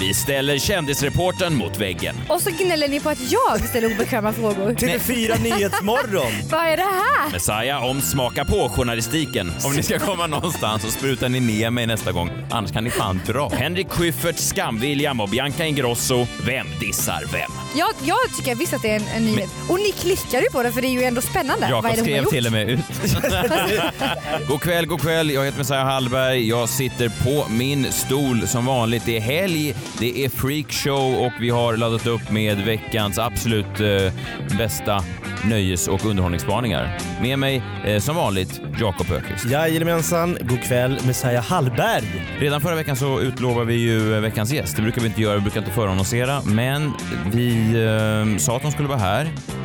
vi ställer kändisreporten mot väggen. Och så gnäller ni på att jag ställer obekväma frågor. TV4 Nyhetsmorgon. Vad är det här? Messiah om smaka på-journalistiken. Om ni ska komma någonstans så sprutar ni ner mig nästa gång. Annars kan ni fan dra. Henrik Schyffert, Skam-William och Bianca Ingrosso. Vem dissar vem? Jag, jag tycker visst att det är en, en nyhet. Och ni klickar ju på det för det är ju ändå spännande. Vad är Jakob skrev till och med ut. god kväll, god kväll. Jag heter Messiah Hallberg. Jag sitter på min stol som vanligt. Det är helg, det är freakshow och vi har laddat upp med veckans absolut eh, bästa nöjes och underhållningsspaningar. Med mig eh, som vanligt Jakob Öqvist. Jajamensan, god kväll Messiah Hallberg. Redan förra veckan så utlovade vi ju eh, veckans gäst. Det brukar vi inte göra, vi brukar inte förannonsera. Men vi eh, sa att hon skulle vara här.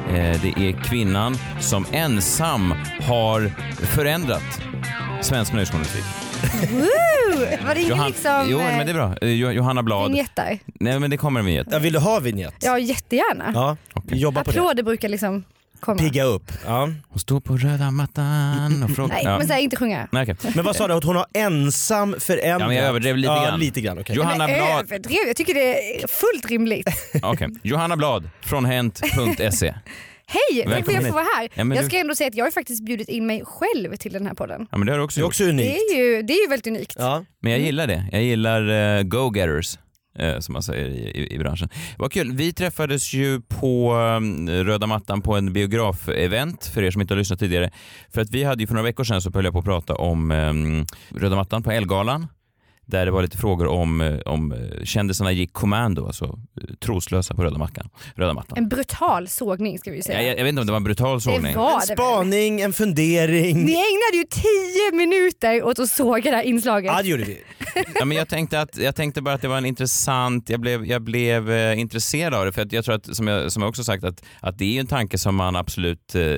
Eh, det är kvinnan som ensam har förändrat svensk nöjesjournalistik. Woo! Var det ingen Johan- liksom jo, men det är bra. Eh, Jo- Johanna Blad. vinjetter? Nej, men det kommer en vignett. Ja, vill du ha vignett? Ja, jättegärna. Ja, vi jobbar på det. Applåder brukar liksom komma. Pigga upp. Ja. Hon står på röda mattan och frågar... Nej, Ja. men säg inte sjunga. Nej, okej. Men vad sa du, att hon har ensam förändrat? Ja, men jag överdrev lite ja, grann. lite grann. okej. Johanna Men Blad. överdrev, jag tycker det är fullt rimligt. Okej. Johanna Blad från hent.se. Hej, tack för att Välkommen jag får vara här. Ja, jag du- ska ändå säga att jag har faktiskt bjudit in mig själv till den här podden. Ja, men det har du också Det är gjort. också Det unikt. är ju, det är ju väldigt unikt. Ja. Men jag gillar det. Jag gillar uh, go-getters. eh, som man säger i, i, i branschen. Vad kul. Vi träffades ju på um, röda mattan på en biograf-event för er som inte har lyssnat tidigare. För att vi hade ju för några veckor sedan så höll jag på att prata om um, röda mattan på Elgalan. Där det var lite frågor om, eh, om eh, kändisarna gick kommando, alltså eh, troslösa på röda, mackan, röda mattan. En brutal sågning ska vi säga. Jag, jag, jag vet inte om det var en brutal sågning. Det var En det väl? spaning, en fundering. Ni ägnade ju tio minuter åt att såga det här inslaget. Ja, det gjorde vi. Ja, men jag, tänkte att, jag tänkte bara att det var en intressant, jag blev, jag blev eh, intresserad av det för att jag tror att, som jag, som jag också sagt, att, att det är ju en tanke som man absolut eh,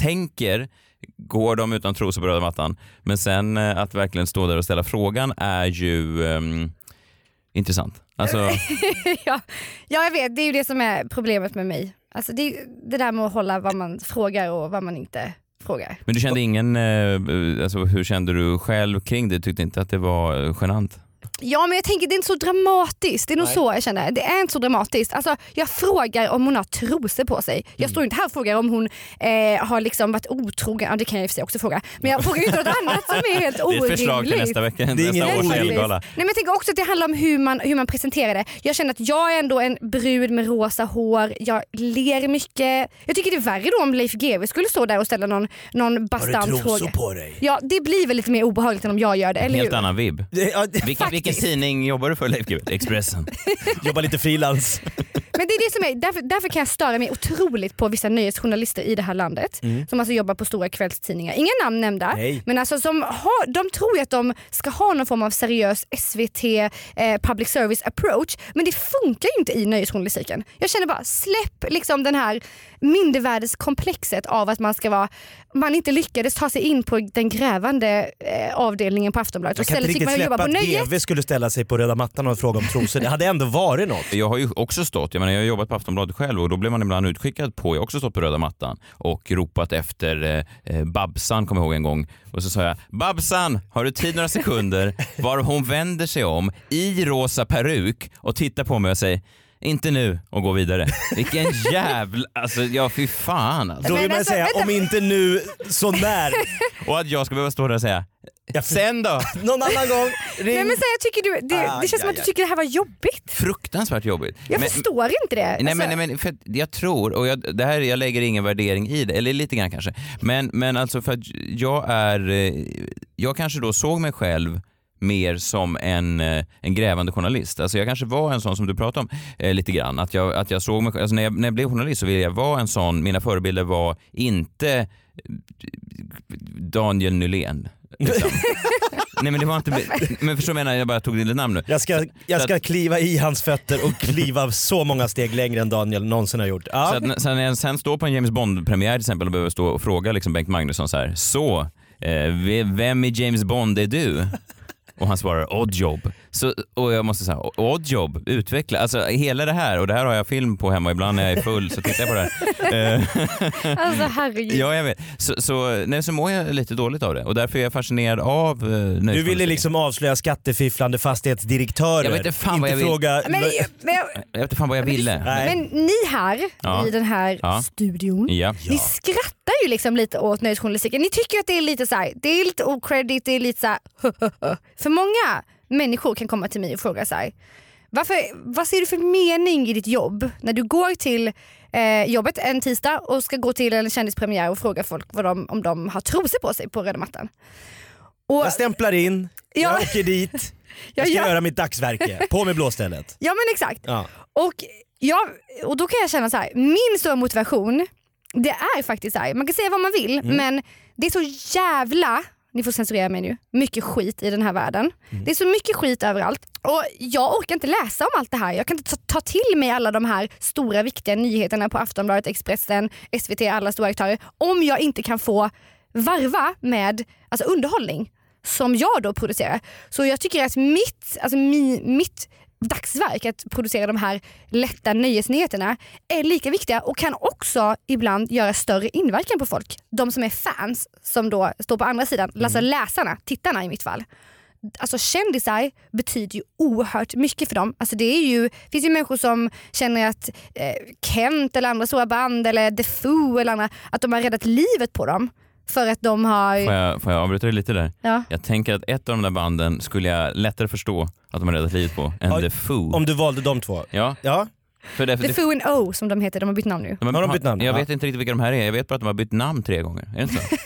tänker Går de utan trosor på röda mattan? Men sen eh, att verkligen stå där och ställa frågan är ju ehm, intressant. Alltså, ja, ja, jag vet. Det är ju det som är problemet med mig. Alltså, det, det där med att hålla vad man frågar och vad man inte frågar. men du kände ingen, eh, alltså, hur kände du själv kring det? Tyckte inte att det var eh, genant? Ja men jag tänker det är inte så dramatiskt. Det är nog Nej. så jag känner. Det är inte så dramatiskt. Alltså, jag frågar om hon har trosor på sig. Jag Mm. står inte här och frågar om hon eh, har liksom varit otrogen. Ja, det kan jag i och för sig också fråga. Men jag frågar ju inte något annat som är helt Det är orimligt. ett förslag till nästa vecka, Det är nästa års orimligt. Nej, men jag tänker också att det handlar om hur man, hur man presenterar det. Jag känner att jag är ändå en brud med rosa hår, jag ler mycket. Jag tycker det är värre då om Leif GW skulle stå där och ställa någon, någon Har du bastant trosor fråga. på dig? Ja, det blir väl lite mer obehagligt än om jag gör det, En eller helt hur? annan vibb. Det- Vilken, vilken tidning jobbar du för Leif GW? Expressen. Jobba lite frilans. Men det är det som är, därför, därför kan jag störa mig otroligt på vissa nöjesjournalister i det här landet som alltså jobbar på stora kvällstidningar. Inga namn nämnda, Nej. men alltså som har, de tror ju att de ska ha någon form av seriös SVT eh, public service approach men det funkar ju inte i nöjesjournalistiken. Jag känner bara släpp liksom den här mindervärdeskomplexet av att man ska vara man inte lyckades ta sig in på den grävande eh, avdelningen på Aftonbladet Jag och kan inte riktigt släppa på att. GV skulle ställa sig på röda mattan och fråga om trosor. Det hade ändå varit något. Jag har ju också stått, jag menar jag har jobbat på Aftonbladet själv och då blev man ibland utskickad på, jag har också stått på röda mattan och ropat efter eh, eh, Babsan, kommer jag ihåg en gång. Och så sa jag, Babsan, har du tid några sekunder? Var hon vänder sig om i rosa peruk och tittar på mig och säger inte nu och går vidare. Vilken jävla, alltså ja fy fan alltså. Då vill man alltså, säga, om inte nu, så när? Och att jag ska behöva stå där och säga, sen då? Någon annan gång, ring. Nej, men så här, tycker du, det, Aj, det känns som att du tycker det här var jobbigt. Fruktansvärt jobbigt. Jag Men- förstår inte det. Nej, Alltså- men, nej, men för att jag tror, och jag, det här, jag lägger ingen värdering i det, eller lite grann kanske, men, men alltså för att jag är, eh, jag kanske då såg mig själv mer som en, eh, en grävande journalist. Alltså jag kanske var en sån som du pratade om eh, lite grann. Att jag, att jag såg mig, alltså när, jag, när jag blev journalist så ville jag vara en sån, mina förebilder var inte eh, Daniel Nylén. Liksom. Nej men det var inte, men förstår du vad jag menar? Jag bara tog ditt namn nu. Jag ska, jag ska kliva i hans fötter och kliva så många steg längre än Daniel någonsin har gjort. Så Ja. att, n- sen när jag sen står på en James Bond-premiär till exempel och behöver stå och fråga liksom Bengt Magnusson så här. Så, eh, ve- vem i James Bond är du? Och han svarar Oddjob. Så, och jag måste säga Oddjob, utveckla. Alltså hela det här och det här har jag film på hemma ibland när jag är full så tittar jag på det här. Eh, Alltså herregud. ja jag vet. Så, så, nej, så mår jag lite dåligt av det och därför är jag fascinerad av eh, Du ville liksom avslöja skattefifflande fastighetsdirektörer. Jag vet inte fan vad jag fråga... Men, men, jag, Jag vet inte fan vad jag ville. Nej. men ni här Ja. i den här Ja. studion, Ja. ni skrattar ju liksom lite åt nöjesjournalistiken. Ni tycker att det är lite så här, det är lite okredit, det är lite så här, För många människor kan komma till mig och fråga så här, varför, vad ser du för mening i ditt jobb när du går till eh, jobbet en tisdag och ska gå till en kändispremiär och fråga folk vad de, om de har trosor på sig på röda mattan. Och, Jag stämplar in, Ja. jag åker dit, jag ska ja. göra mitt dagsverke. På med blåstället. ja men exakt. Ja. Och, jag, och då kan jag känna så här, min stora motivation det är faktiskt så här, man kan säga vad man vill Mm. men det är så jävla, ni får censurera mig nu, mycket skit i den här världen. Mm. Det är så mycket skit överallt och jag orkar inte läsa om allt det här. Jag kan inte ta, till mig alla de här stora viktiga nyheterna på Aftonbladet, Expressen, SVT, alla stora aktörer om jag inte kan få varva med alltså underhållning som jag då producerar. Så jag tycker att mitt, alltså mi, mitt dagsverk att producera de här lätta nöjesnyheterna är lika viktiga och kan också ibland göra större inverkan på folk. De som är fans som då står på andra sidan, alltså läsarna, tittarna i mitt fall. Alltså kändisar betyder ju oerhört mycket för dem. Alltså det är ju, finns ju människor som känner att eh, Kent eller andra stora band eller The Foo eller andra, att de har räddat livet på dem. För att de har... Får jag, får jag avbryta dig lite där? Ja. Jag tänker att ett av de där banden skulle jag lättare förstå att de har räddat livet på än Ja, The Foo. Om du valde de två. Ja, Ja, för därför, The Foo and O som de heter, de har bytt namn nu. de Har de bytt namn? Jag Ja. vet inte riktigt vilka de här är, jag vet bara att de har bytt namn tre gånger. Är det inte så?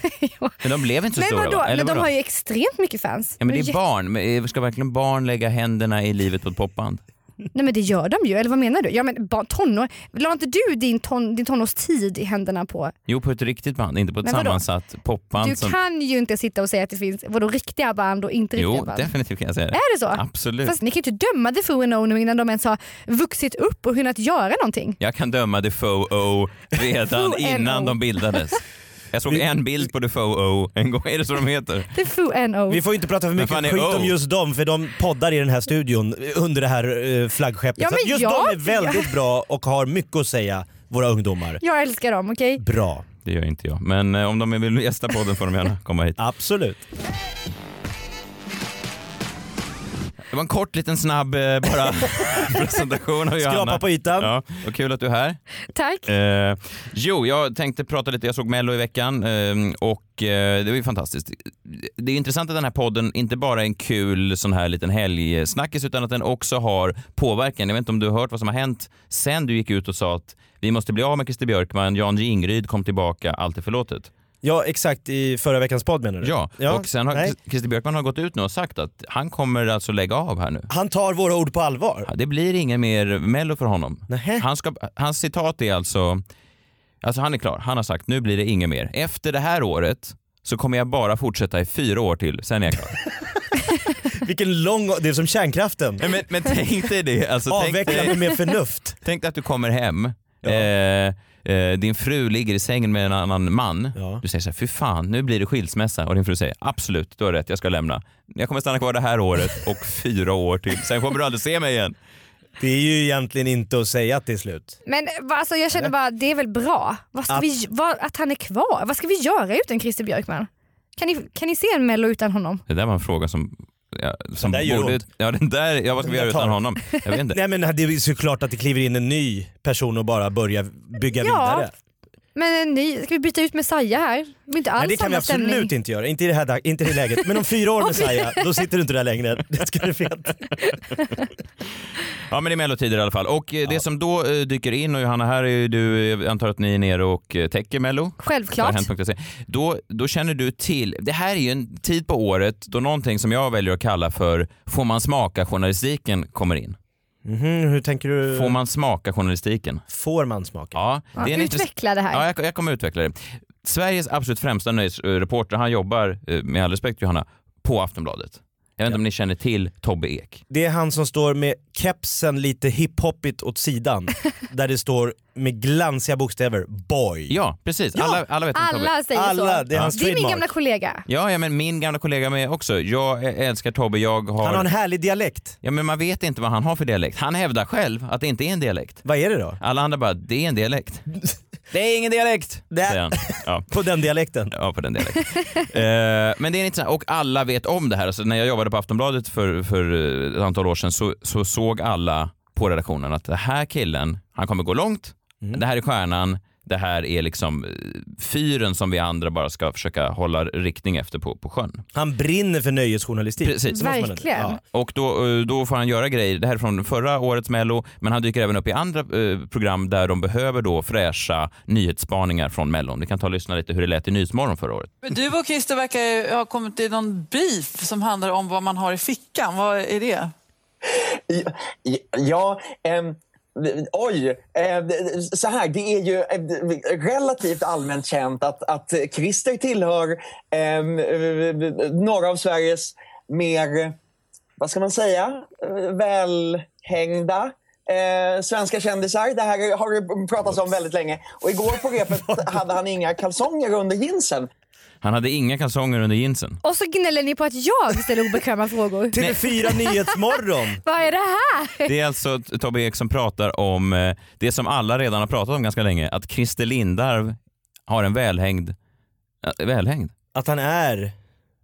Men de blev inte så Men stora vadå? va? Eller Men de vadå? har ju extremt mycket fans. Ja men det De är barn, men eh, ska verkligen barn lägga händerna i livet på ett popband? Nej men det gör de ju, eller vad menar du? Ja men tonår, la inte du din, ton, din tonårstid i händerna på... Jo på ett riktigt band, inte på ett Men sammansatt popband Du som... kan ju inte sitta och säga att det finns vadå, riktiga band och inte riktiga Jo band. definitivt kan jag säga det. Är det så? Absolut. Fast ni kan ju inte döma The Foo and O nu innan de ens har vuxit upp och hunnit göra någonting. Jag kan döma The Fo-O redan Fo-N-O. innan de bildades. Jag såg en bild på The Fo-O en gång, är det så de heter? The Foo and O. vi får inte prata för mycket skit O? om just dem för de poddar i den här studion under det här eh, flaggskeppet. Ja, men just jag- de är väldigt bra och har mycket att säga, våra ungdomar. Jag älskar dem, okej? Bra, Det gör inte jag. Men eh, om de vill gästa podden får de gärna komma hit. absolut. Det var en kort liten snabb eh, bara presentation av Johanna. Skrapa på ytan. Ja, och kul att du är här. Tack. Eh, jo, jag tänkte prata lite, jag såg Mello i veckan eh, och eh, det var ju fantastiskt. Det är intressant att den här podden inte bara är en kul sån här liten helgsnackis utan att den också har påverkan. Jag vet inte om du har hört vad som har hänt sen du gick ut och sa att vi måste bli av med Christer Björkman, Jan Jingryd kom tillbaka, allt är förlåtet. Ja exakt, i förra veckans podd menar du? Ja, och sen har nej. Christer Björkman har gått ut nu och sagt att han kommer alltså lägga av här nu. Han tar våra ord på allvar. Ja, Det blir ingen mer Mello för honom. Nähä. Han ska, hans citat är alltså, alltså han är klar, han har sagt nu blir det inget mer. Efter det här året så kommer jag bara fortsätta i fyra år till, sen är jag klar. Vilken lång, det är som kärnkraften. men, men tänk dig det, alltså, Avveckla dig, med förnuft. tänk dig att du kommer hem, Ja. eh, eh, din fru ligger i sängen med en annan man. Ja. Du säger så här, fy fan nu blir det skilsmässa och din fru säger absolut, du har rätt, jag ska lämna. Jag kommer stanna kvar det här året och fyra år till, sen kommer du aldrig se mig igen. Det är ju egentligen inte att säga att det är slut. Men alltså, jag känner bara, det är väl bra vad ska Att- vi, vad, att han är kvar. Vad ska vi göra utan Christer Björkman? Kan ni, kan ni se en mello utan honom? Det där var en fråga som... Ja, som där gör borde, ja, den där, ja, vad ska vi Den göra där utan honom? Jag vet inte. Nej men det är såklart att det kliver in en ny person och bara börjar bygga Ja, vidare. Men en ny, ska vi byta ut Messiah här? Det blir inte alls Nej det kan vi absolut stämning. inte göra, inte i det här dag- inte i det läget. Men om fyra år Messiah, då sitter du inte där längre. Det ska du veta. Ja men det är mellotider i alla fall. Och eh, det som då eh, dyker in, och Johanna här är ju du, jag antar att ni är nere och eh, täcker mello. Självklart. Då, då känner du till, det här är ju en tid på året då någonting som jag väljer att kalla för får man smaka journalistiken kommer in. Mhm, hur tänker du? Får man smaka journalistiken? Får man smaka? Ja, Ja, det är utveckla det här. Ja, jag, jag kommer utveckla det. Sveriges absolut främsta nöjesreporter, han jobbar, eh, med all respekt Johanna, på Aftonbladet. Jag vet inte om ni känner till Tobbe Ek? Det är han som står med kepsen lite hiphoppigt åt sidan där det står med glansiga bokstäver boy. Ja, precis. Ja. Alla, alla vet om Tobbe. Alla säger Alla, så. det är hans det är min trademark. gamla kollega. Ja, ja, men min gamla kollega med också. Jag älskar Tobbe, jag har... Han har en härlig dialekt. Ja, men man vet inte vad han har för dialekt. Han hävdar själv att det inte är en dialekt. Vad är det då? Alla andra bara, det är en dialekt. det är ingen dialekt, Det- säger han. Ja. På den dialekten. Ja, på den dialekten. eh, men det är inte så, och alla vet om det här. Alltså, när jag jobbade på Aftonbladet för, för ett antal år sedan så, så såg alla på redaktionen att den här killen, han kommer gå långt. Det här är stjärnan. Det här är liksom eh, fyren som vi andra bara ska försöka hålla riktning efter på, på sjön. Han brinner för nöjesjournalistik. Precis. Verkligen. Ja. Och då, eh, då får han göra grejer. Det här är från förra årets Mello, men han dyker även upp i andra eh, program där de behöver då fräscha nyhetsspaningar från Mellon. Vi kan ta och lyssna lite hur det lät i Nyhetsmorgon förra året. Men Du och Christer verkar ha kommit till någon brief som handlar om vad man har i fickan. Vad är det? Ja, ja ehm, oj. Eh, så här, det är ju eh, relativt allmänt känt att, att Christer tillhör ehm, eh, några av Sveriges mer, vad ska man säga, välhängda Eh, svenska kändisar, det här har det pratats om väldigt länge. Och igår på repet hade han inga kalsonger under jeansen. Han hade inga kalsonger under jeansen. Och så gnäller ni på att jag ställer obekväma frågor. TV4 Nyhetsmorgon. Vad är det här? Det är alltså Tobbe Ek som pratar om eh, det som alla redan har pratat om ganska länge, att Christer Lindarw har en välhängd, eh, välhängd Att han är,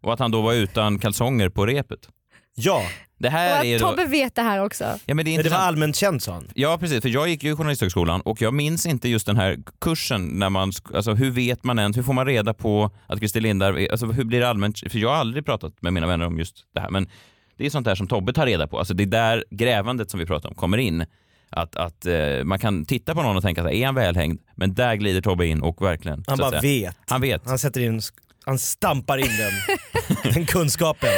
och att han då var utan kalsonger på repet. Ja, Det här Och är att då... Tobbe vet det här också. Ja, men det är men det var intressant. allmänt känt sa han. Ja precis, för jag gick ju Journalisthögskolan och jag minns inte just den här kursen när man, alltså hur vet man ens, hur får man reda på att Christer Lindarw, är- alltså hur blir det allmänt, för jag har aldrig pratat med mina vänner om just det här, men det är sånt där som Tobbe tar reda på, alltså det är där grävandet som vi pratar om kommer in. Att, att eh, man kan titta på någon och tänka, så här, är han välhängd? Men där glider Tobbe in och verkligen. Han så att bara säga, vet. Han vet. Han sätter in, han stampar in den, den kunskapen.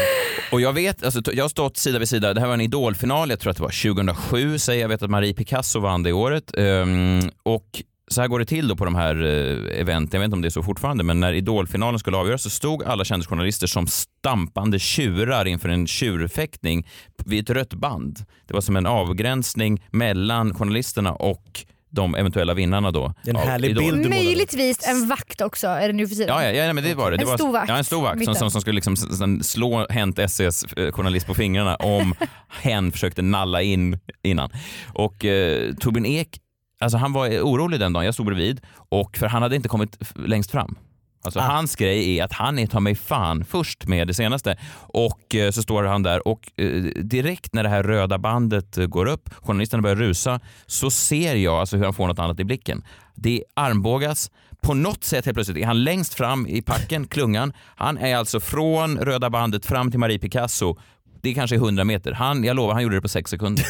Och jag vet, alltså, jag har stått sida vid sida, det här var en idolfinal, jag tror att det var 2007, säger jag vet att Marie Picasso vann det året. Ehm, och så här går det till då på de här eh, eventen, jag vet inte om det är så fortfarande, men när idolfinalen skulle avgöras så stod alla kändisjournalister som stampande tjurar inför en tjurfäktning vid ett rött band. Det var som en avgränsning mellan journalisterna och de eventuella vinnarna då. Det är en av härlig Idol. bild. Möjligtvis en vakt också är det nu för tiden. Ja, ja, ja men det var det. det En var, stor vakt. Ja, en stor vakt som, som, som skulle liksom slå Hänt SEs eh, journalist på fingrarna om hen försökte nalla in innan. Och eh, Torbjörn Ek, alltså han var orolig den dagen, jag stod bredvid, och för han hade inte kommit längst fram. Alltså Ah. hans grej är att han är ta mig fan först med det senaste. Och eh, så står han där och eh, direkt när det här röda bandet eh, går upp, journalisterna börjar rusa, så ser jag alltså hur han får något annat i blicken. Det armbågas. På något sätt helt plötsligt är han längst fram i packen, klungan. Han är alltså från röda bandet fram till Marie Picasso. Det är kanske 100 meter. Han, jag lovar, han gjorde det på sex sekunder.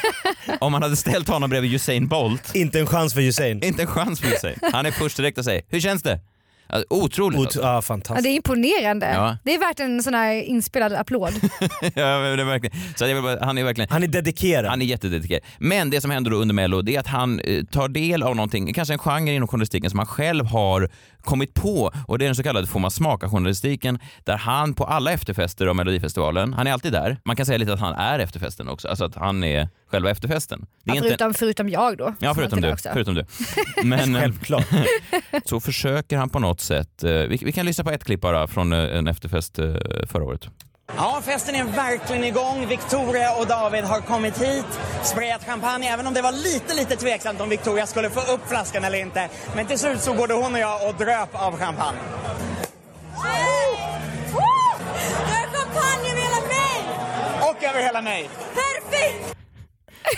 Om man hade ställt honom bredvid Usain Bolt, Inte en chans för Hussein. inte en chans för sig. Han är först direkt och säger, hur känns det? Alltså, otroligt. Ot- Alltså. ja, Ja, fantastiskt. det är imponerande. Ja. Det är värt en sån här inspelad applåd. ja, men det är verkligen. Så jag vill bara, han är verkligen Han är dedikerad. Han är jättededikerad. Men det som händer då under Mello det är att han eh, tar del av någonting, kanske en genre inom journalistiken som han själv har kommit på och det är den så kallade får man smaka-journalistiken där han på alla efterfester av Melodifestivalen, han är alltid där. Man kan säga lite att han är efterfesten också, alltså att han är själva efterfesten. Det är Ja, förutom, förutom jag då. Ja, förutom du. också. förutom du. Men Självklart. så försöker han på något sätt, eh, vi, vi kan lyssna på ett klipp bara från eh, en efterfest eh, förra året. Ja, festen är verkligen igång. Victoria och David har kommit hit, sprayat champagne, även om det var lite, lite tveksamt om Victoria skulle få upp flaskan eller inte. Men till slut så både hon och jag och dröp av champagne. Du har champagne över hela mig! Och över hela mig. Perfekt!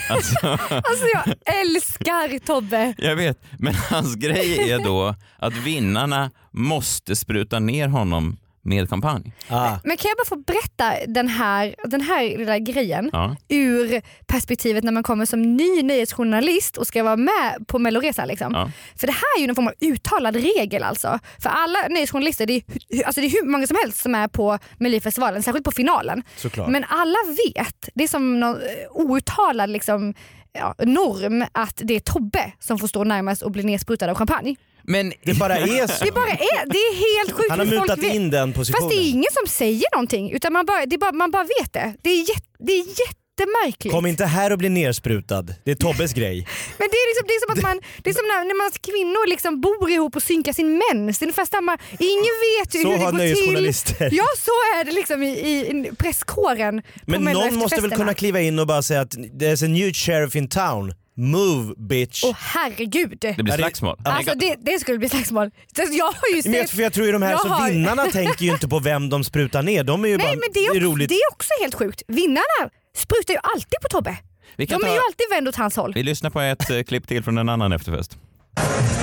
Alltså, Alltså jag älskar Tobbe. jag vet, men hans grej är då att vinnarna måste spruta ner honom med champagne. Ah. Men kan jag bara få berätta den här, den här lilla grejen Ja. ur perspektivet när man kommer som ny nyhetsjournalist och ska vara med på Melloresan. Liksom. Ja. För det här är ju någon form av uttalad regel alltså. För alla nyhetsjournalister, det är, alltså det är hur många som helst som är på Melodifestivalen, särskilt på finalen. Såklart. Men alla vet, det är som någon eh, outtalad liksom, ja, norm att det är Tobbe som får stå närmast och bli nedsprutad av champagne. Men Det bara är så. Det bara är, det är helt sjukt Han har mutat in den Fast positionen. det är ingen som säger någonting utan man bara, bara, man bara vet det. Det är, jätte, det är jättemärkligt. Kom inte här och bli nersprutad. Det är Tobbes grej. Men det är, liksom, det är som att man, det är som när, när man kvinnor liksom bor ihop och synkar sin mens. Det är ungefär samma, ingen vet ju Så hur det har går till. Ja så är det liksom i, i presskåren. Men någon måste väl kunna kliva in och bara säga att there's a new sheriff in town. Move bitch. Åh herregud. det blir Ja, slagsmål. Alltså det, det skulle bli slagsmål. Jag har ju Men jag, sett... för jag tror ju de här så har- vinnarna tänker ju inte på vem de sprutar ner. De är ju bara, Nej men det är, också, roligt. det är också helt sjukt. Vinnarna sprutar ju alltid på Tobbe. De kan är ju ta, alltid vända åt hans håll. vi lyssnar på ett eh, klipp till från en annan efterfest.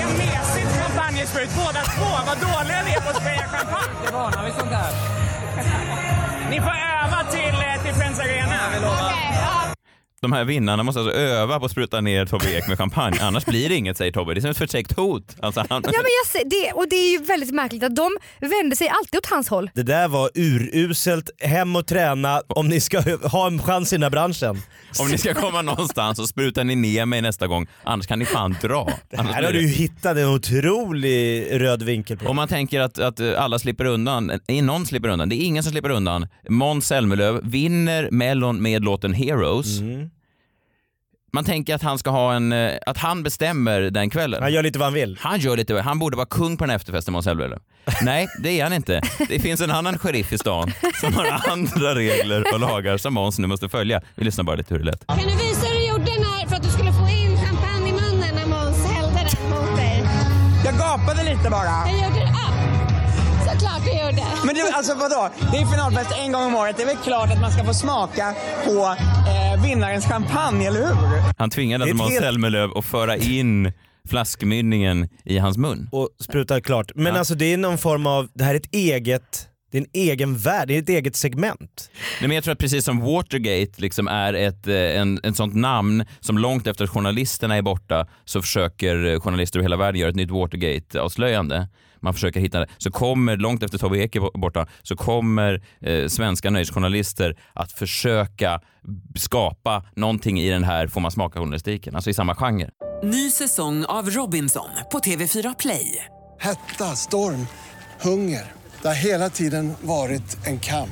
En mesigt champagnesprut båda två. Vad dåliga ni är på att spraya champagne. Det varnar vi sånt där. Ni får öva till, eh, till Friends Arena. De här vinnarna måste alltså öva på att spruta ner Tobbe Ek med champagne, annars blir det inget säger Tobbe. Det är som ett förtäckt hot. Alltså han... Ja, men jag ser, det, och det är ju väldigt märkligt att de vänder sig alltid åt hans håll. Det där var uruselt. Hem och träna om ni ska ha en chans i den här branschen. Om ni ska komma någonstans så sprutar ni ner mig nästa gång, annars kan ni fan dra. Annars Här har du ju hittat en otrolig röd vinkel på. Om man tänker att, att alla slipper undan, nej, någon slipper undan, det är ingen som slipper undan. Måns Zelmerlöw vinner Mellon med låten Heroes. Mm. Man tänker att han ska ha en, eh, att han bestämmer den kvällen. Han gör lite vad han vill. Han gör lite, han borde vara kung på den här efterfesten Måns Zelmerlöw. Nej, det är han inte. Det finns en annan sheriff i stan som har andra regler och lagar som Måns nu måste följa. Vi lyssnar bara lite hur det lät. Kan du visa hur du gjorde när, för att du skulle få in champagne i munnen när Måns hällde den mot dig? Jag gapade lite bara. Jag gjorde det gjorde. Men du, alltså vadå? Det är finalfest en gång om året. Det är väl klart att man ska få smaka på eh, vinnarens champagne, eller hur? Han tvingade alltså Måns Zelmerlöw att föra in flaskmynningen i hans mun. Och sprutar klart. Men Ja. alltså det är någon form av, det här är ett eget, det är en egen värld, det är ett eget segment. Nej, men jag tror att precis som Watergate liksom är ett, eh, en, ett sånt namn som långt efter att journalisterna är borta så försöker eh, journalister över hela världen göra ett nytt Watergate-avslöjande. Man försöker hitta det. Så kommer, långt efter Tobbe Ek är bo- borta, så kommer eh, svenska nöjesjournalister att försöka skapa någonting i den här får man smaka journalistiken, alltså i samma genre. Ny säsong av Robinson på TV4 Play. Hetta, storm, hunger. Det har hela tiden varit en kamp.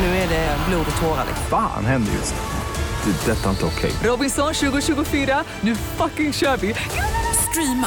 Nu är det blod och tårar. Fan händer just det. Det är detta inte okej. Robinson 2024, nu fucking kör vi! Streama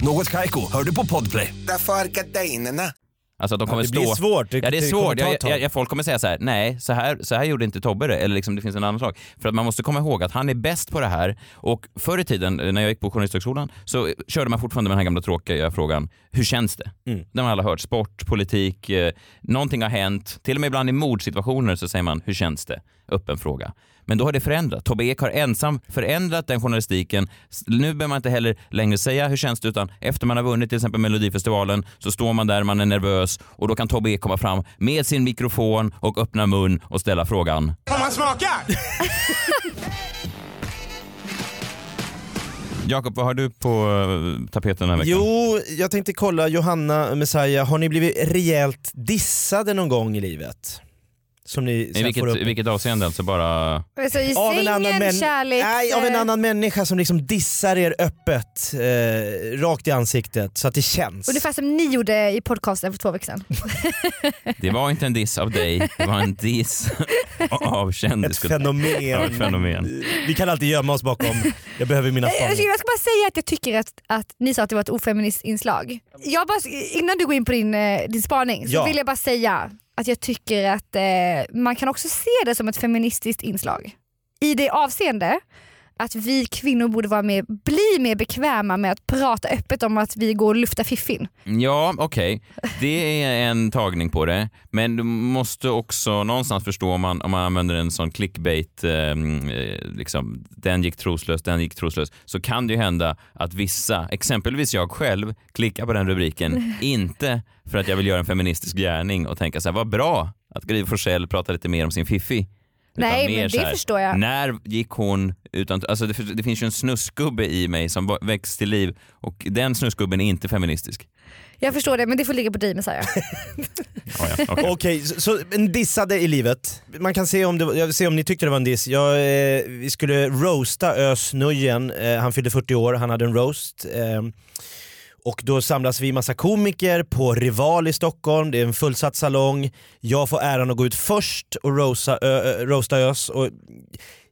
Något Kaiko, hör du på Podplay. Därför är gardinerna. Alltså att de kommer det stå... blir svårt. Det- ja, det är svårt. kommer Jag, jag, jag, folk kommer säga så här, nej, så här, så här gjorde inte Tobbe det. Eller liksom, det finns en annan sak. För att man måste komma ihåg att han är bäst på det här. Och förr i tiden, eh, när jag gick på Journalisthögskolan, så körde man fortfarande med den här gamla tråkiga frågan, hur känns det? Mm. Den har alla hört. Sport, politik, eh, någonting har hänt. Till och med ibland i mordsituationer så säger man, hur känns det? Öppen fråga. Men då har det förändrat. Tobbe Ek har ensam förändrat den journalistiken. Nu behöver man inte heller längre säga hur känns det utan efter man har vunnit till exempel Melodifestivalen så står man där, man är nervös och då kan Tobbe Ek komma fram med sin mikrofon och öppna mun och ställa frågan. Får man smaka? Jakob, vad har du på eh, tapeten den här veckan? Jo, jag tänkte kolla Johanna Messiah, har ni blivit rejält dissade någon gång i livet? Som ni I vilket, får upp... i vilket avseende? Alltså bara... Alltså, I av en, sängen, annan män... kärlek. Nej, av en eh, annan människa som liksom dissar er öppet, eh, rakt i ansiktet så att det känns. Ungefär som ni gjorde i podcasten för två veckor sedan. Det var inte en diss av dig, det var en diss av Ett kändiskultur. fenomen. Ja, ett fenomen. Vi kan alltid gömma oss bakom, jag behöver mina ska, spaningar. jag ska bara säga att jag tycker att, att ni sa att det var ett ofeministiskt inslag. Jag bara, innan du går in på din, eh, din spaning så Ja. vill jag bara säga att jag tycker att eh, man kan också se det som ett feministiskt inslag. I det avseende att vi kvinnor borde vara mer, bli mer bekväma med att prata öppet om att vi går och luftar fiffin. Ja, okej. Det är en tagning på det. Men du måste också någonstans förstå om man, om man använder en sån clickbait, eh, liksom, den gick troslös, den gick troslös, så kan det ju hända att vissa, exempelvis jag själv, klickar på den rubriken, inte för att jag vill göra en feministisk gärning och tänka så här, vad bra att Gry Forssell pratar lite mer om sin fiffi. Nej, men det här, förstår jag. När gick hon utan... Alltså det, det finns ju en snusgubbe i mig som väcks till liv och den snusgubben är inte feministisk. Jag förstår det men det får ligga på dig Messiah. Ja, ja, okej. Så, så en dissade i livet. Man kan se om, det, jag se om ni tyckte det var en diss. Jag, eh, vi skulle roasta Ös Nujen, eh, han fyllde 40 år, han hade en roast. Eh, och då samlas vi massa komiker på Rival i Stockholm, det är en fullsatt salong. Jag får äran att gå ut först och roasta, ö, ö, roasta Ös. Och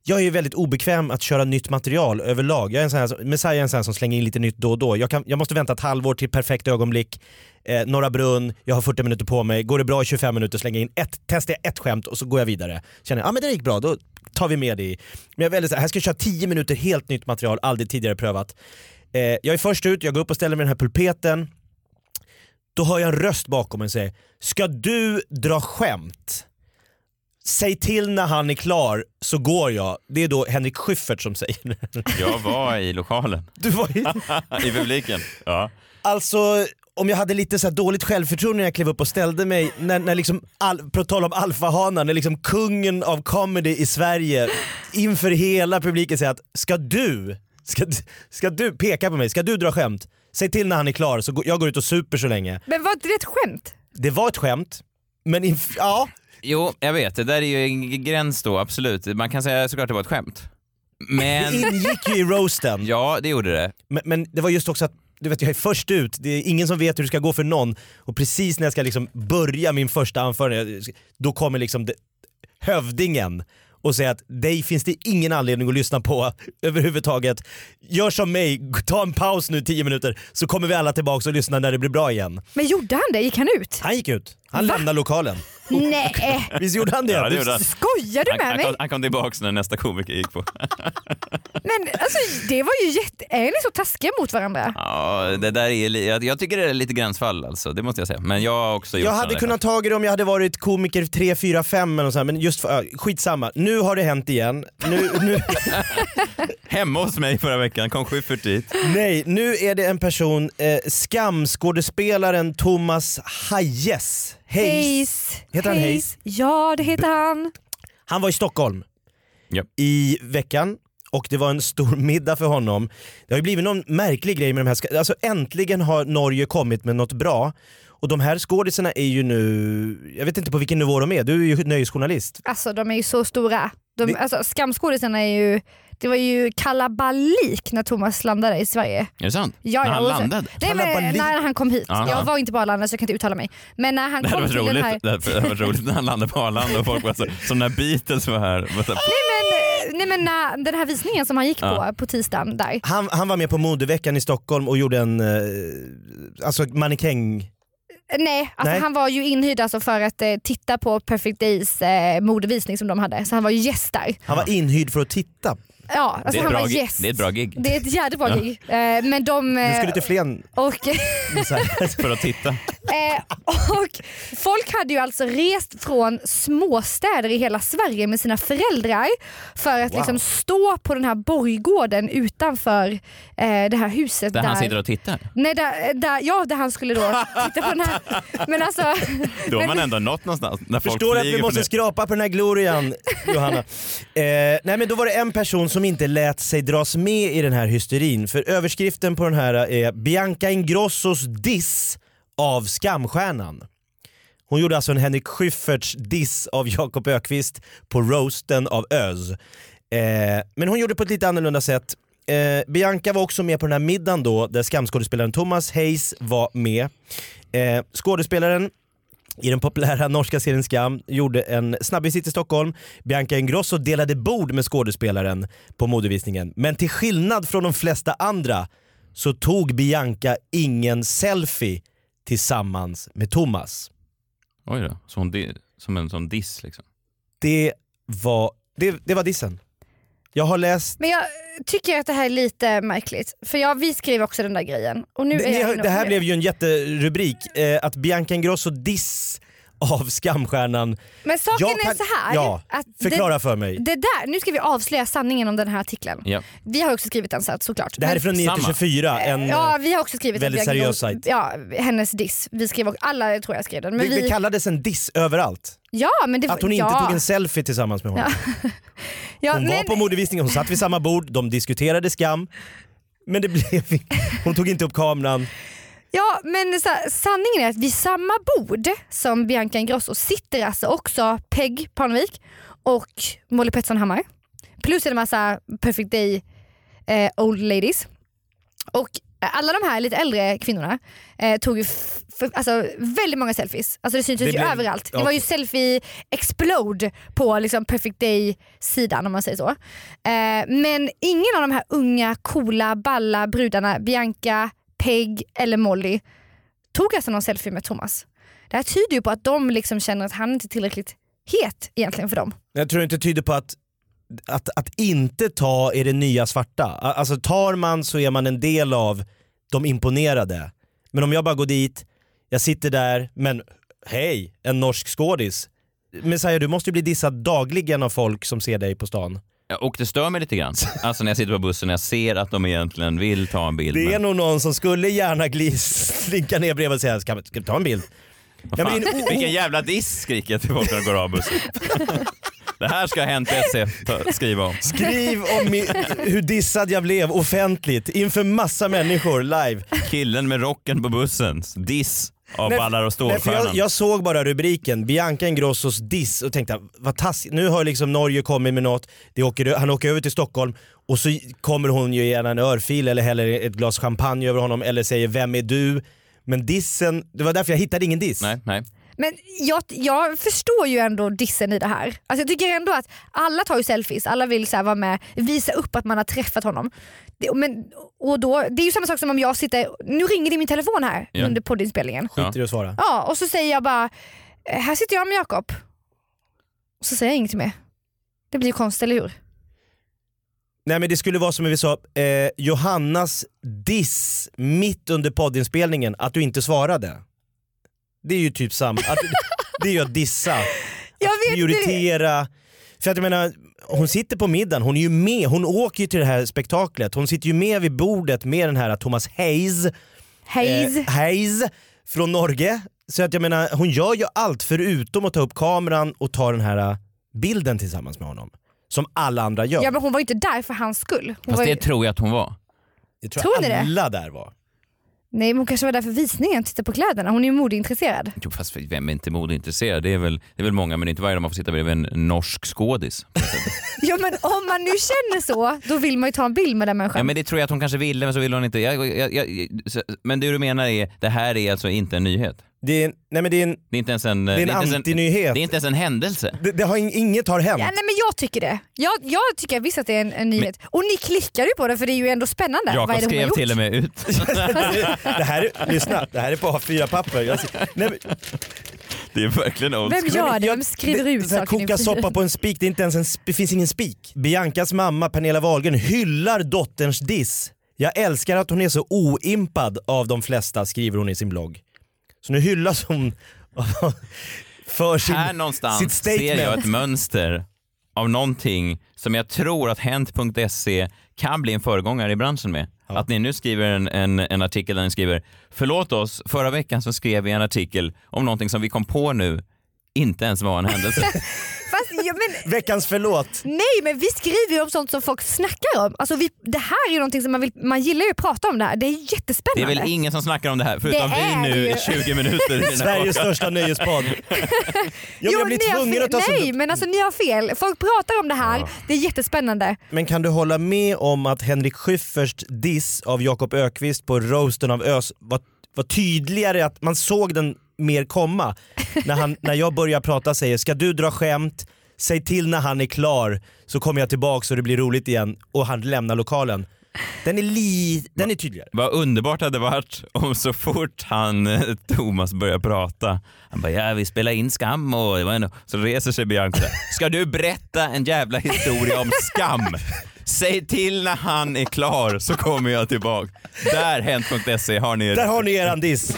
jag är ju väldigt obekväm att köra nytt material överlag. Jag är en sån här, Messiah är en sån här som slänger in lite nytt då och då. Jag, kan, jag måste vänta ett halvår till perfekt ögonblick. Eh, Norra Brunn, jag har 40 minuter på mig. Går det bra i 25 minuter slänger jag in ett, testar jag ett skämt och så går jag vidare. Känner jag, ah, men det gick bra, då tar vi med det i. Men jag är väldigt så här, här ska jag köra 10 minuter helt nytt material, aldrig tidigare prövat. Eh, jag är först ut, jag går upp och ställer mig i den här pulpeten. Då hör jag en röst bakom mig säga, ska du dra skämt? Säg till när han är klar så går jag. Det är då Henrik Schyffert som säger det. Jag var i lokalen. Du var i... I publiken. Ja. Alltså om jag hade lite så dåligt självförtroende när jag klev upp och ställde mig, när, när liksom, all, på tal om alfahanar, när liksom kungen av comedy i Sverige inför hela publiken säger att ska du, ska, ska du peka på mig, ska du dra skämt? Säg till när han är klar så jag går ut och super så länge. Men var inte det ett skämt? Det var ett skämt, men ja. Jo, jag vet. Det där är ju en gräns då, absolut. Man kan säga såklart det var ett skämt. Men... Det ingick ju i roasten. Ja, det gjorde det. Men, men det var just också att du vet, jag är först ut, det är ingen som vet hur det ska gå för någon och precis när jag ska liksom börja min första anförande, då kommer liksom det, hövdingen och säger att dig finns det ingen anledning att lyssna på överhuvudtaget. Gör som mig, ta en paus nu 10 minuter så kommer vi alla tillbaka och lyssnar när det blir bra igen. Men gjorde han det? Gick han ut? Han gick ut, han lämnade lokalen. Nej. Visst gjorde han det? Ja, det gjorde han. Skojar du Han, med han, mig? kom, han kom tillbaks när nästa komiker gick på. Men alltså det var ju jätte... Är ni så taskiga mot varandra? Ja, det där är, li- jag, jag tycker det är lite gränsfall alltså, det måste jag säga. Men jag har också gjort Jag hade kunnat ta det om jag hade varit komiker 3, 4, 5 eller så här, men just för, skitsamma. Nu har det hänt igen. Nu, nu, Hemma hos mig förra veckan kom Schyffert dit. nej, nu är det en person, eh, skamskådespelaren Thomas Hayes. Hayes. Hayes. Heter han Hayes? Ja det heter han. Han var i Stockholm Japp. i veckan och det var en stor middag för honom. Det har ju blivit någon märklig grej med de här, ska- alltså äntligen har Norge kommit med något bra. Och de här skådisarna är ju nu, jag vet inte på vilken nivå de är, du är ju nöjesjournalist. Alltså de är ju så stora. De, Det- alltså, skamskådisarna är ju, det var ju kalabalik när Thomas landade i Sverige. Är det sant? Ja, när ja, han så- landade? Nej, men, när han kom hit. Aha. Jag var inte på Arlanda så jag kan inte uttala mig. Men när han Det kom till den här... roligt, det hade- varit roligt när han landade på Arlanda och folk var så, som när Beatles var här. Var så, Nej men, nej, men när, den här visningen som han gick Ja. på på tisdagen där. Han, han var med på modeveckan i Stockholm och gjorde en eh, alltså mannekäng... Nej, alltså Nej. han var ju inhyrd alltså för att eh, titta på Perfect Days eh, modevisning som de hade. Så han var ju gäst där. Han var inhyrd för att titta. Ja, alltså det, är han bra, var gäst. det är ett bra gig. Det är ett jävligt bra Ja. gig. Eh, men de... Du eh, skulle till Flen. och. För att titta. eh, och folk hade ju alltså rest från småstäder i hela Sverige med sina föräldrar för att Wow. liksom stå på den här borggården utanför eh, det här huset. Där han sitter och tittar. Nej, där, där, ja, där han skulle då titta på den här. Men alltså, Då har man ändå nått någonstans. När folk Förstår att flyger vi måste det. skrapa på den här glorian Johanna. Eh, nej men då var det en person som inte lät sig dras med i den här hysterin. För överskriften på den här är Bianca Ingrossos diss av Skamstjärnan. Hon gjorde alltså en Henrik Schyfferts diss av Jakob Ökvist på roasten av Öz. Eh, men hon gjorde det på ett lite annorlunda sätt. Eh, Bianca var också med på den här middagen då där skamskådespelaren Thomas Hayes var med. Eh, skådespelaren i den populära norska serien Skam gjorde en snabbvisit i Stockholm. Bianca Ingrosso delade bord med skådespelaren på modevisningen. Men till skillnad från de flesta andra så tog Bianca ingen selfie tillsammans med Thomas. Oj då, så hon, som en sån diss liksom. Det var, det, det var dissen. Jag har läst... Men jag tycker att det här är lite märkligt. För jag, vi skrev också den där grejen. Och nu Det, är inne- det här blev ju en jätterubrik, eh, att Bianca Ingrosso diss av skamstjärnan. Men saken Jag kan- är så här. Ja, att förklara det, för mig. Det där, nu ska vi avslöja sanningen om den här artikeln. Ja. Vi har också skrivit den så såklart. Det här är Men- från 9-24, en Ja, vi har också skrivit väldigt en seriös sajt. Ja, hennes diss. Vi skrev alla tror jag skrev den. Men det, vi, det kallades en diss överallt. ja, men det, Att hon inte ja. tog en selfie tillsammans med honom. Ja, hon var men- på modevisningen, hon satt vid samma bord, de diskuterade skam. Men det blev, hon tog inte upp kameran. Ja men så sanningen är att vid samma bord som Bianca Ingrosso sitter alltså också Peg Parnevik och Molly Pettersson Hammar. Plus en massa Perfect Day eh, old ladies. Och alla de här lite äldre kvinnorna eh, tog ju alltså, väldigt många selfies. Alltså det syntes Det ju blev- överallt. ja. Det var ju selfie explode på liksom Perfect Day sidan om man säger så. Eh, men ingen av de här unga coola balla brudarna, Bianca, Peg eller Molly tog alltså någon selfie med Thomas. Det här tyder ju på att de liksom känner att han inte är tillräckligt het egentligen för dem. Jag tror inte tyder på att, att, att inte ta är det nya svarta. Alltså tar man så är man en del av de imponerade. Men om jag bara går dit, jag sitter där, men hej, en norsk skådis. Messiah du måste ju bli dissad dagligen av folk som ser dig på stan. Och det stör mig lite grann. Alltså när jag sitter på bussen och jag ser att de egentligen vill ta en bild. Det är men- nog någon som skulle gärna glis, slinka ner bredvid och säga ska, ska vi ta en bild? Ja, men det är en o- Vilken jävla diss skriker jag till folk när de går av bussen. Det här ska Hänt SE skriva om. Skriv om mi, hur dissad jag blev offentligt inför massa människor live. Killen med rocken på bussen. Diss av Nej, Ballar och nej, för Stålstjärnan. jag, jag såg bara rubriken, Bianca Ingrossos diss och tänkte vad taskigt, nu har liksom Norge kommit med något, det åker, han åker över till Stockholm och så kommer hon ju gärna en örfil eller häller ett glas champagne över honom eller säger vem är du? Men dissen, det var därför jag hittade ingen diss. Nej, nej. Men jag, jag förstår ju ändå dissen i det här. Alltså jag tycker ändå att alla tar ju selfies, alla vill så här vara med, visa upp att man har träffat honom. Det, men, och då, det är ju samma sak som om jag sitter, nu ringer det i min telefon här Ja. under poddinspelningen. Skiter i att svara. Ja, och så säger jag bara, "Eh, här sitter jag med Jakob. Och så säger jag ingenting mer. Det blir ju konstigt, eller hur? Nej men det skulle vara som vi sa, eh, Johannas diss mitt under poddinspelningen, att du inte svarade. Det är ju typ samma, att, det är ju att dissa. Jag att prioritera. För att jag menar, hon sitter på middagen, hon är ju med, hon åker ju till det här spektaklet, hon sitter ju med vid bordet med den här Thomas Hayes, Hayes. eh, Hayes från Norge. Så att jag menar, hon gör ju allt förutom att ta upp kameran och ta den här eh, bilden tillsammans med honom. Som alla andra gör. Ja men hon var ju inte där för hans skull. Hon Fast var ju... det tror jag att hon var. Det tror Tror jag ni det? alla där var. Nej men hon kanske var där för visningen, titta på kläderna. Hon är ju modeintresserad. Jo, fast vem är inte modeintresserad? Det är väl, det är väl många, men inte varje dag man får sitta bredvid en norsk skådis. Ja men om man nu känner så, då vill man ju ta en bild med den människan. Ja, men det tror jag att hon kanske ville, men så ville hon inte. Jag, jag, jag, men det du menar är, det här är alltså inte en nyhet? Det är, nej men det är en, Det är inte ens en, det är en inte ens antinyhet. Det är inte ens en händelse. Det, det har, ing- inget har hänt. Ja, nej, men jag tycker det. Jag, jag tycker visst att det är en, en nyhet. Och ni klickar ju på det för det är ju ändå spännande. Är Jakob det skrev gjort? till och med ut. det här är, lyssna, det här är på A4-papper. Jag, ser- nej, men, Det är verkligen old Vem gör det? Vem skriver ut saker koka soppa på en spik, det, är inte ens en, det finns ingen spik. Biancas mamma Pernilla Wahlgren hyllar dotterns diss. Jag älskar att hon är så oimpad av de flesta, skriver hon i sin blogg. Så nu hyllas hon för sin, Här sitt någonstans statement. ser jag ett mönster av någonting som jag tror att Hent.se kan bli en föregångare i branschen med. Att ni nu skriver en, en, en artikel där ni skriver “Förlåt oss, förra veckan så skrev vi en artikel om någonting som vi kom på nu inte ens var en händelse”. Fast, ja, men, Veckans förlåt. nej men vi skriver ju om sånt som folk snackar om. Alltså, vi, det här är ju någonting som man vill, man gillar ju att prata om det här. Det är Det är jättespännande. väl ingen som snackar om det här förutom Det är vi nu i ju. 20 minuter Sveriges största nöjespodd. Ja, men Jo, jag blir tvungen att ta Nej så... men alltså ni har fel. Folk pratar om det här, det är jättespännande. Men kan du hålla med om att Henrik Schyfferts diss av Jakob Ökvist på roasten av Ös var, var tydligare, att man såg den mer komma? när, han, när jag börjar prata säger “ska du dra skämt, säg till när han är klar så kommer jag tillbaka så det blir roligt igen” och han lämnar lokalen. Den är, li... den är tydligare. Vad underbart hade varit om så fort han, eh, Thomas börjar prata, han bara ja vi spelar in Skam och så reser sig Bianca. Ska du berätta en jävla historia om Skam? Säg till när han är klar så kommer jag tillbaka. Där, hent.se har ni Där har ni eran diss.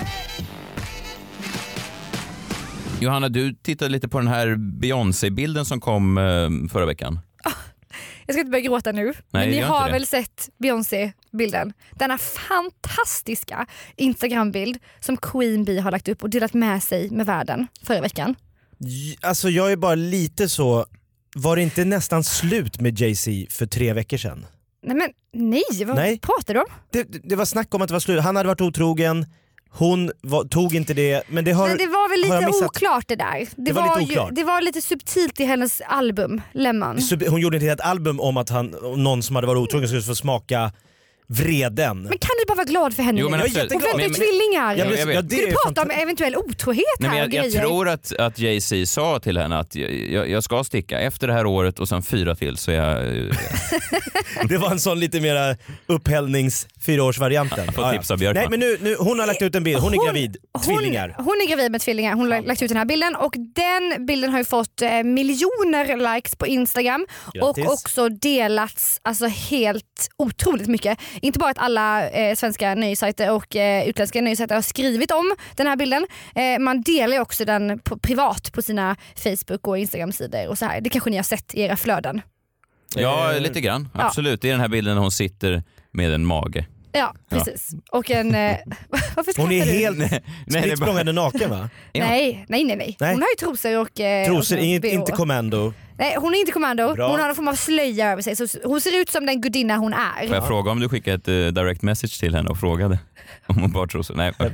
Johanna, du tittade lite på den här Beyoncé-bilden som kom eh, förra veckan. Jag ska inte börja gråta nu, men ni har väl sett Beyoncé-bilden? Denna fantastiska Instagram-bild som Queen Bee har lagt upp och delat med sig med världen förra veckan. Alltså jag är bara lite så, var det inte nästan slut med Jay-Z för tre veckor sedan? Nej men nej, vad Nej. pratar du om? Det, det var snack om att det var slut, han hade varit otrogen, hon var, tog inte det, men det har Men det var väl lite oklart det där. Det, Det var lite ju, oklart. det var lite subtilt i hennes album Lemon. Så hon gjorde ett helt album om att han, någon som hade varit otrogen skulle få smaka vreden. Men kan du bara vara glad för henne Jo, nu? men Och absolut. vänta Men- men- tvillingar! Ja, jag vet. Ja, det Ska är du prata om eventuell otrohet Nej, här men och jag, jag tror att, att Jay-Z sa till henne att jag, jag, jag ska sticka efter det här året och sen fyra till så är jag... Det var en sån lite mera upphällnings fyraårsvarianten. får tips av Björkman. Nej men nu, nu, hon har lagt ut en bild, hon är gravid, tvillingar. Hon, hon är gravid med tvillingar, hon har lagt ut den här bilden och den bilden har ju fått eh, miljoner likes på Instagram Grattis. och också delats alltså helt otroligt mycket. Inte bara att alla eh, svenska nöjessajter och eh, utländska nöjessajter har skrivit om den här bilden. Eh, man delar också den på, privat på sina Facebook och Instagram-sidor och så här. Det kanske ni har sett i era flöden. Ja, lite grann. Ja. Absolut. Det är den här bilden när hon sitter med en mage. Ja, precis. Och en... Eh, varför Hon är skrattar du? helt spritt naken va? Ja. Nej, nej, nej, nej. Nej. Hon har ju trosor och... Eh, Trosor, och inget, BH. inte kommando. Nej, hon är inte kommando. Bra. Hon har någon form av slöja över sig. Så hon ser ut som den gudinna hon är. Får jag fråga om du skickade ett eh, direct message till henne och frågade om hon bar trosor? Nej.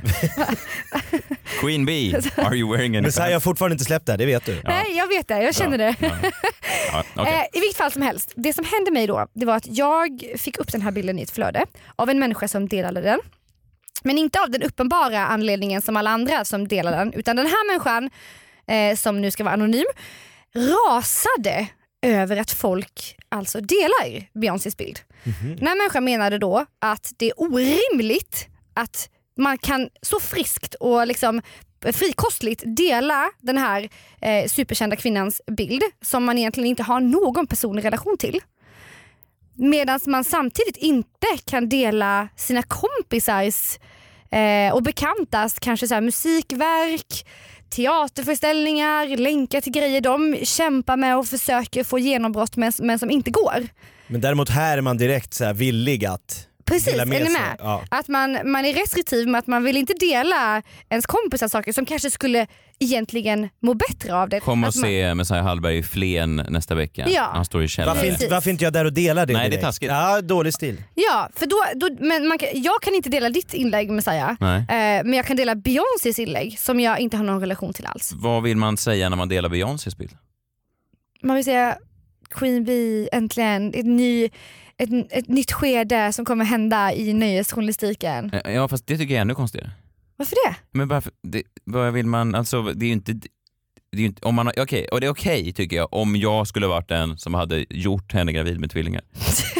Queen Bee, are you wearing any Messiah har fortfarande inte släppt det här, det vet du. Nej, jag vet det. Jag känner det. Ja, okej. Eh, I vilket fall som helst. Det som hände mig då, det var att jag fick upp den här bilden i ett flöde av en människa som delade den. Men inte av den uppenbara anledningen som alla andra som delade den. Utan den här människan, eh, som nu ska vara anonym, rasade över att folk alltså delar Beyoncés bild. Den här människan menade då att det är orimligt att man kan så friskt och liksom frikostligt dela den här eh, superkända kvinnans bild som man egentligen inte har någon personlig relation till. Medan man samtidigt inte kan dela sina kompisars eh, och bekantas kanske så här, musikverk, teaterföreställningar, länkar till grejer de kämpar med och försöker få genombrott men, men som inte går. Men däremot här är man direkt så här villig att Precis, är ni med? Ja. Att man, man är restriktiv med att man vill inte dela ens kompisars saker som kanske skulle egentligen må bättre av det. Kom och Att man- se Messiah Hallberg i Flen nästa vecka. Ja. Han står i källaren. Varför, inte, varför inte jag där och delar det Nej, det är direkt? taskigt. Ja, dålig stil. Ja, för då, då, men man jag kan inte dela ditt inlägg Messiah, Nej. eh, men jag kan dela Beyoncés inlägg som jag inte har någon relation till alls. Vad vill man säga när man delar Beyoncés bild? Man vill säga Queen Bee äntligen, ett, ny, ett, ett nytt skede som kommer hända i nöjesjournalistiken. Ja, fast det tycker jag är ännu konstigare. Varför det? Men varför, det, vad vill man, alltså det är ju inte, det är ju inte om man, okej, och det är okej tycker jag om jag skulle varit den som hade gjort henne gravid med tvillingar.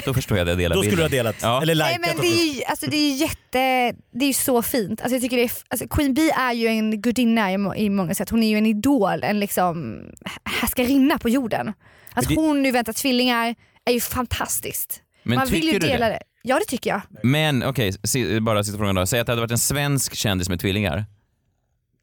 Då förstår jag att jag delar Då skulle bilden. du ha delat. Ja. Eller Nej, likat. men det är ju alltså, det är jätte, det är ju så fint. Alltså, jag tycker det är, alltså, Queen Bee är ju en gudinna i, i många sätt. Hon är ju en idol, en liksom härskarinna på jorden. Att det- hon nu väntar tvillingar är ju fantastiskt. Men Man vill ju dela det? det? Ja det tycker jag. Men okej, si- bara sista frågan då. Säg att det hade varit en svensk kändis med tvillingar.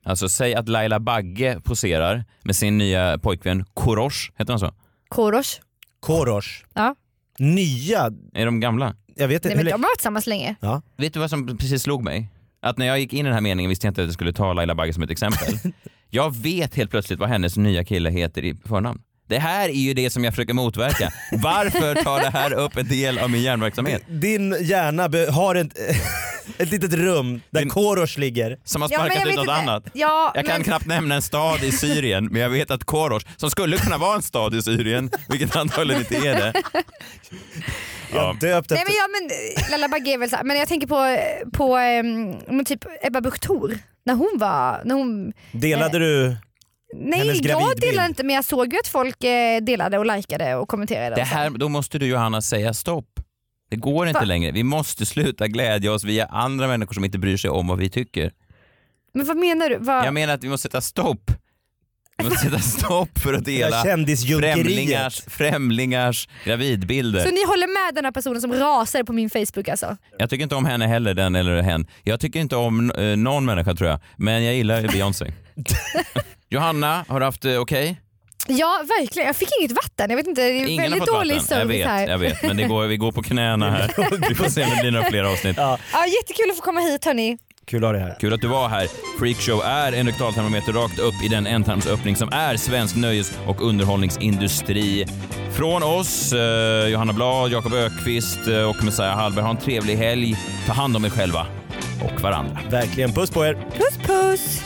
Alltså säg att Laila Bagge poserar med sin nya pojkvän Korosh, heter han så? Korosh. Korosh. Ja. Nya, Är de gamla? jag vet Nej, inte. men hur de har varit tillsammans länge. Ja. Vet du vad som precis slog mig? Att när jag gick in i den här meningen visste jag inte att jag skulle ta Laila Bagge som ett exempel. jag vet helt plötsligt vad hennes nya kille heter i förnamn. Det här är ju det som jag försöker motverka. Varför tar det här upp en del av min hjärnverksamhet? Din hjärna har ett, ett litet rum där Din- Korosh ligger. Som har Ja, sparkat jag ut något inte. annat. Ja, Jag kan men- knappt nämna en stad i Syrien, men jag vet att Korosh, som skulle kunna vara en stad i Syrien, vilket antagligen inte är det. Jag döpt Nej efter... men, ja, men Lalla Bagge är väl så men jag tänker på, på um, typ Ebba Busch Thor. När hon var, när hon Delade du... Nej jag delade inte men jag såg ju att folk eh, delade och likade och kommenterade. det här, då måste du Johanna säga stopp. Det går inte Va? längre. Vi måste sluta glädja oss via andra människor som inte bryr sig om vad vi tycker. Men vad menar du? Vad... Jag menar att vi måste sätta stopp. Vi måste sätta stopp för att dela främlingars, främlingars gravidbilder. Så ni håller med den här personen som rasar på min Facebook alltså? Jag tycker inte om henne heller, den eller hen. Jag tycker inte om eh, någon människa tror jag, men jag gillar Beyoncé. Johanna, har du haft det okej? Ja verkligen, jag fick inget vatten. Jag vet inte, det är Ingen väldigt dålig vatten. Jag service vet, här. jag vet, men det går, vi går på knäna här. Vi får se om det blir några fler avsnitt. Ja, jättekul att få komma hit hörni. Kul att ha dig här. Kul att du var här. Freakshow är en rektaltermometer rakt upp i den ändtarmsöppning som är svensk nöjes och underhållningsindustri. Från oss, eh, Johanna Blad, Jakob Ökvist eh, och Messiah Hallberg, ha en trevlig helg. Ta hand om er själva och varandra. Verkligen. Puss på er. Puss puss!